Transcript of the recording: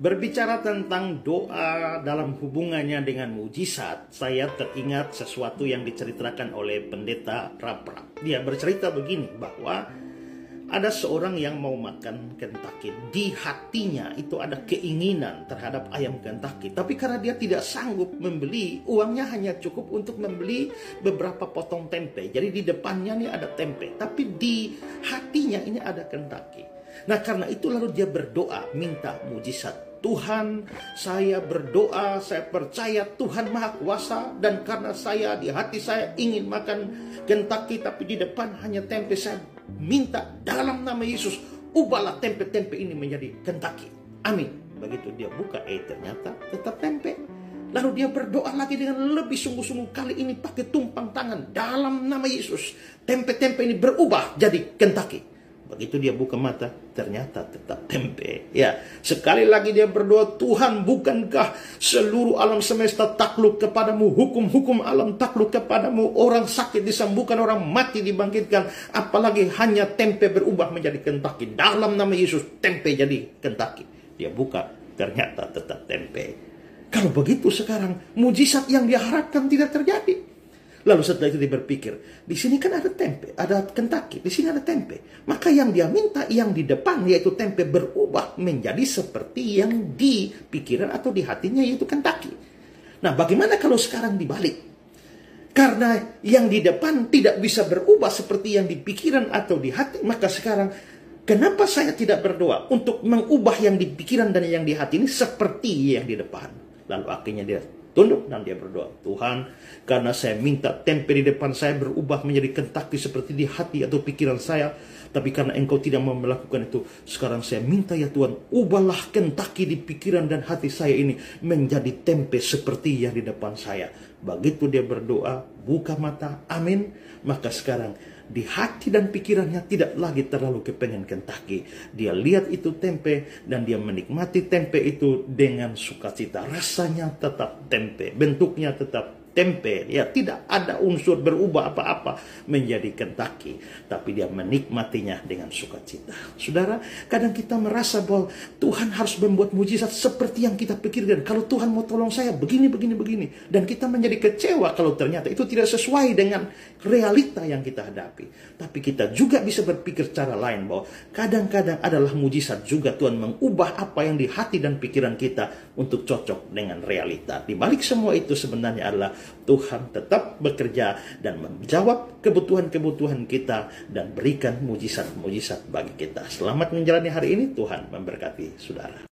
Berbicara tentang doa dalam hubungannya dengan mujizat, saya teringat sesuatu yang diceritakan oleh pendeta Raprap. Dia bercerita begini bahwa ada seorang yang mau makan Kentucky. Di hatinya itu ada keinginan terhadap ayam Kentucky. Tapi karena dia tidak sanggup membeli, uangnya hanya cukup untuk membeli beberapa potong tempe. Jadi di depannya ini ada tempe. Tapi di hatinya ini ada Kentucky. Nah karena itu lalu dia berdoa minta mujizat Tuhan, saya berdoa, saya percaya Tuhan Maha Kuasa dan karena saya di hati saya ingin makan Kentucky tapi di depan hanya tempe saya minta dalam nama Yesus ubahlah tempe-tempe ini menjadi Kentucky. Amin. Begitu dia buka, eh ternyata tetap tempe. Lalu dia berdoa lagi dengan lebih sungguh-sungguh kali ini pakai tumpang tangan dalam nama Yesus. Tempe-tempe ini berubah jadi Kentucky. Begitu dia buka mata, ternyata tetap tempe. Ya, sekali lagi dia berdoa, Tuhan bukankah seluruh alam semesta takluk kepadamu, hukum-hukum alam takluk kepadamu, orang sakit disembuhkan, orang mati dibangkitkan, apalagi hanya tempe berubah menjadi kentaki. Dalam nama Yesus, tempe jadi kentaki. Dia buka, ternyata tetap tempe. Kalau begitu sekarang, mujizat yang diharapkan tidak terjadi. Lalu setelah itu dia berpikir, di sini kan ada tempe, ada kentaki, di sini ada tempe. Maka yang dia minta yang di depan yaitu tempe berubah menjadi seperti yang di pikiran atau di hatinya yaitu kentaki. Nah, bagaimana kalau sekarang dibalik? Karena yang di depan tidak bisa berubah seperti yang di pikiran atau di hati, maka sekarang kenapa saya tidak berdoa untuk mengubah yang di pikiran dan yang di hati ini seperti yang di depan? Lalu akhirnya dia tunduk dan dia berdoa, Tuhan, karena saya minta tempe di depan saya berubah menjadi kentaki seperti di hati atau pikiran saya, tapi karena engkau tidak mau melakukan itu, sekarang saya minta ya Tuhan, ubahlah kentaki di pikiran dan hati saya ini menjadi tempe seperti yang di depan saya. Begitu dia berdoa, buka mata, amin, maka sekarang di hati dan pikirannya tidak lagi terlalu kepengen Kentucky. Dia lihat itu tempe dan dia menikmati tempe itu dengan sukacita. Rasanya tetap tempe, bentuknya tetap tempe ya. Tidak ada unsur berubah apa-apa menjadi Kentucky tapi dia menikmatinya dengan sukacita. Saudara kadang kita merasa bahwa Tuhan harus membuat mujizat seperti yang kita pikirkan. Kalau Tuhan mau tolong saya begini begini begini. Dan kita menjadi kecewa kalau ternyata itu tidak sesuai dengan realita yang kita hadapi. Tapi kita juga bisa berpikir cara lain bahwa kadang-kadang adalah mujizat juga Tuhan mengubah apa yang di hati dan pikiran kita untuk cocok dengan realita. Di balik semua itu sebenarnya adalah Tuhan tetap bekerja dan menjawab kebutuhan-kebutuhan kita dan berikan mujizat-mujizat bagi kita. Selamat menjalani hari ini, Tuhan memberkati saudara.